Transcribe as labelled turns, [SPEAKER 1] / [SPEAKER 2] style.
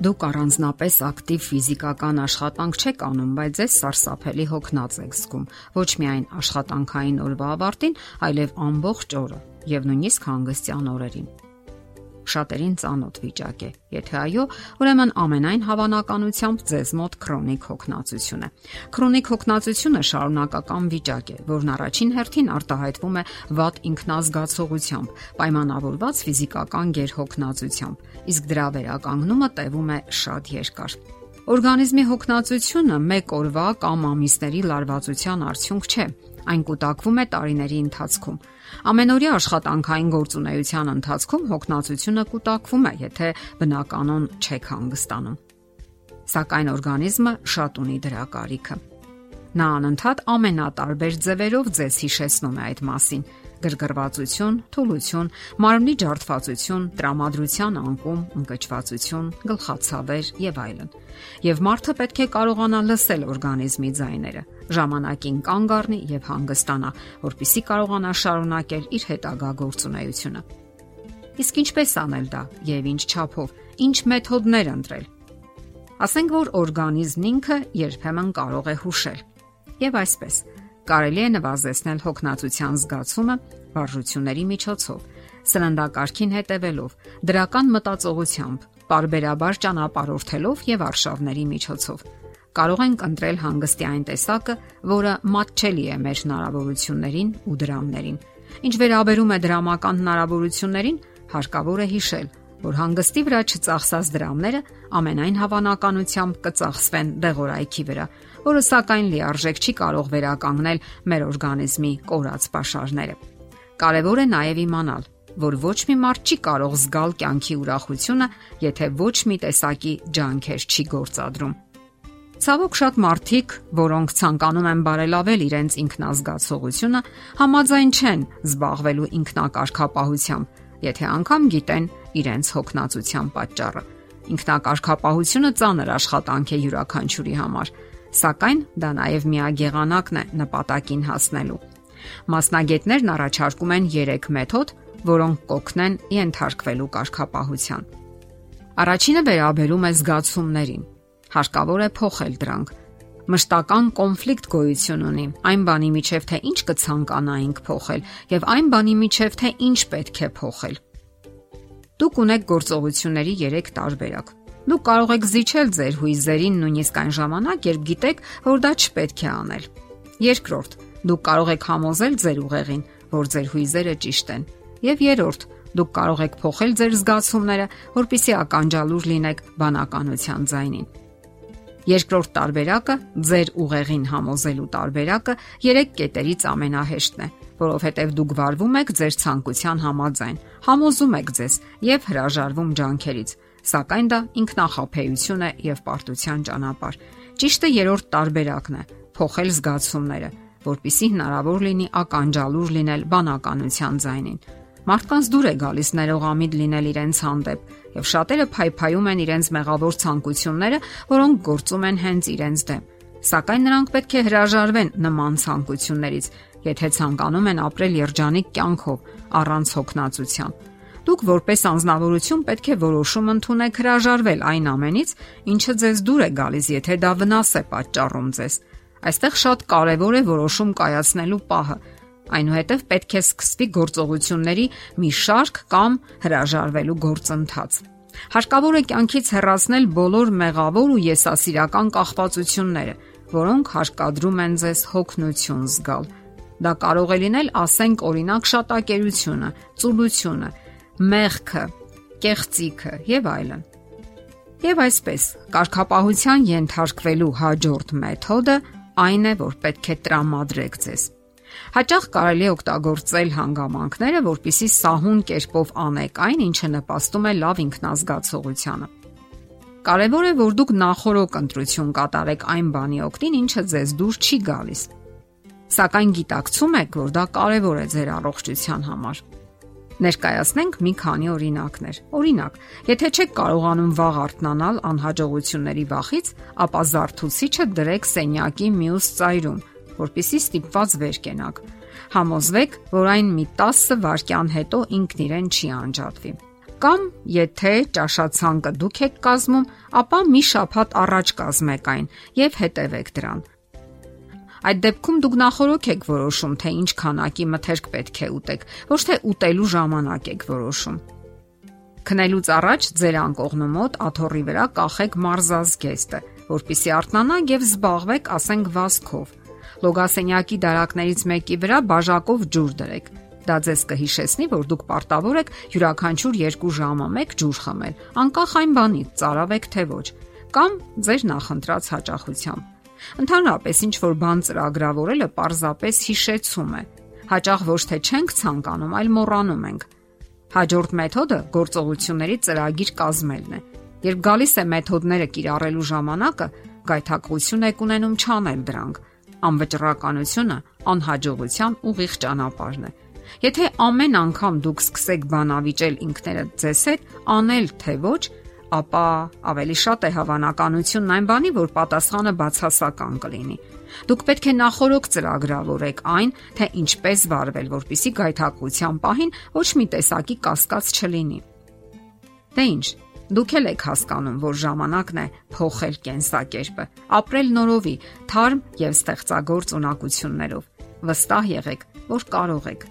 [SPEAKER 1] Դուք առանձնապես ակտիվ ֆիզիկական աշխատանք չեք անում, բայց ձեզ սարսափելի հոգնած եք զգում։ Ոչ միայն աշխատանքային օրվա ավարտին, այլև ամբողջ օրը եւ նույնիսկ հանգստյան օրերին շատերին ծանոթ վիճակ է։ Եթե այո, ուրեմն ամենայն հավանականությամբ ձեզ մոտ քրոնիկ հոգնածություն է։ Քրոնիկ հոգնածությունը շարունակական վիճակ է, որն առաջին հերթին արտահայտվում է վատ ինքնազգացողությամբ, պայմանավորված ֆիզիկական գերհոգնածությամբ, իսկ դրա վերականգնումը տևում է շատ երկար։ Օրգանիզմի հոգնածությունը մեկ օրվա կամ ամիսների լարվածության արդյունք չէ։ Այն կուտակվում է տարիների ընթացքում։ Ամենօրյա աշխատանքային գործունեության ընթացքում հոգնածությունը կուտակվում է, եթե բնականon չեք հանգստանում։ Սակայն օրգանիզմը շատ ունի դրա կարիքը։ Նա անընդհատ ամենատարբեր ձևերով ձեզ հիշեցնում է այդ մասին գրգռվածություն, թուլություն, մարմնի ջարդվածություն, տրամադրության անկում, ընկճվածություն, գլխացավեր եւ այլն։ Եվ մարդը պետք է կարողանա լսել օրգանիզմի ձայները, ժամանակին կանգ առնի եւ հանգստանա, որpիսի կարողանա շարունակել իր հետագա գործունեությունը։ Իսկ ինչպես անել դա եւ ինչ չափով, ինչ մեթոդներ ընտրել։ Ասենք որ օրգանիզմն ինքը երբեմն կարող է հուշել։ Եվ այսպես, կարելի է նվազեցնել հոգնածության զգացումը վարժությունների միջոցով, սննդակարգին հետևելով, դրական մտածողությամբ, parberabar ճանապարհորդելով եւ արշավների միջոցով։ Կարող ենք ընտրել հանգստի այն տեսակը, որը մատչելի է մեր հնարավորություններին ու դրամներին։ Ինչ վերաբերում է դրամական հնարավորություններին, հարկավոր է հիշել, որ հանգստի վրա չծախսած դրամները ամենայն հավանականությամբ կծախսվեն դեղորայքի վրա, որը սակայն լիարժեք չի կարող վերականգնել մեր օրգանիզմի կորած pašարները։ Կարևոր է նաև իմանալ, որ ոչ մի մարդ չի կարող զգալ կյանքի ուրախությունը, եթե ոչ մի տեսակի ջանքեր չի գործադրում։ Ցավոք շատ մարդիկ, որոնք ցանկանում են բարելավել իրենց ինքնազգացողությունը, համաձայն չեն զբաղվելու ինքնակարգապահությամբ, եթե անգամ գիտեն իրենց հոգնածության պատճառը։ Ինքնակարգապահությունը ծանր աշխատանք է յուրաքանչյուրի համար, Սակայն դա նաև միագեղանակն է նպատակին հասնելու։ Մասնագետներն առաջարկում են 3 մեթոդ, որոնք կօգնեն ենթարկվելու կարգապահության։ Առաջինը վերաբերում է զգացումներին։ Հարկավոր է փոխել դրանք։ Մշտական կոնֆլիկտ գոյություն ունի այն բանի միջև թե ինչ կցանկանայինք փոխել եւ այն բանի միջև թե ինչ պետք է փոխել։ Դուք ունեք գործողությունների 3 տարբերակ Դուք կարող եք զիջել ձեր հույզերին նույնիսկ այն ժամանակ, երբ գիտեք, որ դա չպետք է անել։ Երկրորդ, դուք կարող եք համոզել ձեր ուղեղին, որ ձեր հույզերը ճիշտ են։ Եվ երրորդ, դուք կարող եք փոխել ձեր զգացումները, որpիսի ականջալուր լինեք բանականության ձայնին։ Երկրորդ տարբերակը ձեր ուղեղին համոզելու տարբերակը 3 կետերից ամենահեշտն է, որովհետև դուք վարվում եք ձեր ցանկության համաձայն, համոզում եք ձեզ եւ հրաժարվում ջանքերից Սակայն դա ինքնախապեյություն է եւ պարտության ճանապարհ։ Ճիշտը երրորդ տարբերակն է՝ փոխել զգացումները, որpիսի հնարավոր լինի ականջալուր լինել բանականության ձայնին։ Մարդկանց դուր է գալիս ներողամիտ լինել իրենց հանդեպ, եւ շատերը փայփայում են իրենց մեղավոր ցանկությունները, որոնք գործում են հենց իրենց դեմ։ Սակայն նրանք պետք է հրաժարվեն նման ցանկություններից, եթե ցանկանում են ապրել երջանիկ կյանքով առանց հոգնածության։ Դուք որպես անznավորություն պետք է որոշում ընդունեք հրաժարվել այն ամենից, ինչը ձեզ դուր է գալիս, եթե դա վնաս է պատճառում ձեզ։ Այստեղ շատ կարևոր է որոշում կայացնելու պահը։ Այնուհետև պետք է սկսվի գործողությունների մի շարք կամ հրաժարվելու գործընթաց։ Հարկավոր է կյանքից հեռացնել բոլոր մեղավոր ու եսասիրական կախվածությունները, որոնք հարկադրում են ձեզ հոգնություն զգալ։ Դա կարող է լինել, ասենք, օրինակ շատակերությունը, ծուլությունը, մեղքը, կեղծիքը եւ այլն։ Եվ այսպես, կարգապահության ենթարկվելու հաջորդ մեթոդը այն է, որ պետք է տրամադրեք ձեզ։ Հաճախ կարելի է օգտագործել հանգամանքները, որpիսի սահուն կերպով անեք այն, ինչը նպաստում է լավ ինքնազգացողությանը։ Կարևոր է, որ դուք նախորոք ընտրություն կատարեք այն բանի օգտին, ինչը ձեզ դուր չի գալիս։ Սակայն գիտակցում եք, որ դա կարևոր է ձեր առողջության համար։ Ներկայացնենք մի քանի օրինակներ։ Օրինակ, եթե չեք կարողանում վաղ արթնանալ անհաջողությունների վախից, ապա զարթուցիչը դրեք սենյակի մյուս ծայրում, որpիսի ստիպված վեր կենաք։ Համոզվեք, որ այն մի 10 վայրկյան հետո ինքն իրեն չի անջատվի։ Կամ եթե ճաշացանկը դուք եք կազմում, ապա մի շաբաթ առաջ կազմեք այն եւ հետևեք դրան։ Այդ դեպքում դուք նախորոք եք որոշում, թե ինչ քանակի մթերք պետք է ուտեք, ոչ թե ուտելու ժամանակ եք որոշում։ Քնելուց առաջ ձեր անկողնու մոտ աթոռի վրա կախեք մարզազգեստը, որpիսի արթնանաք եւ զբաղվեք, ասենք վազքով։ Լոգասենյակի դարակներից մեկի վրա բաժակով ջուր դրեք։ Դա ձեզ կհիշեցնի, որ դուք պարտավոր եք յուրաքանչյուր 2 ժամը 1 ջուր խմել, անկախ այն բանից, ծարավեք թե ոչ, կամ ձեր նախընտրած հաճախությամբ։ Ընդհանրապես ինչ որ բան ծրագրավորելը պարզապես հիշեցում է։ Հաճախ ոչ թե չենք ցանկանում, այլ մոռանում ենք։ Հաջորդ մեթոդը գործողությունների ծրագիր կազմելն է։ Երբ գալիս է մեթոդները կիրառելու ժամանակը, գայթակղություն եք ունենում չանել դրանք։ Անվճռականությունը անհաջողության ուղիղ ճանապարհն է։ Եթե ամեն անգամ դուք սկսեք բանավիճել ինքներդ ձեզ հետ, անել թե ոչ, ապա ավելի շատ է հավանականությունն այն բանի, որ պատասխանը բացասական կլինի։ Դուք պետք է նախորոք ծրագրավորեք այն, թե ինչպես վարվել, որpիսի գայթակղության պահին ոչ մի տեսակի կասկած չլինի։ Դե ինչ, դուք եք հասկանում, որ ժամանակն է փոխել կենսակերպը, ապրել նորովի, թարմ եւ ստեղծագործ ունակություններով։ Վստահ եղեք, որ կարող եք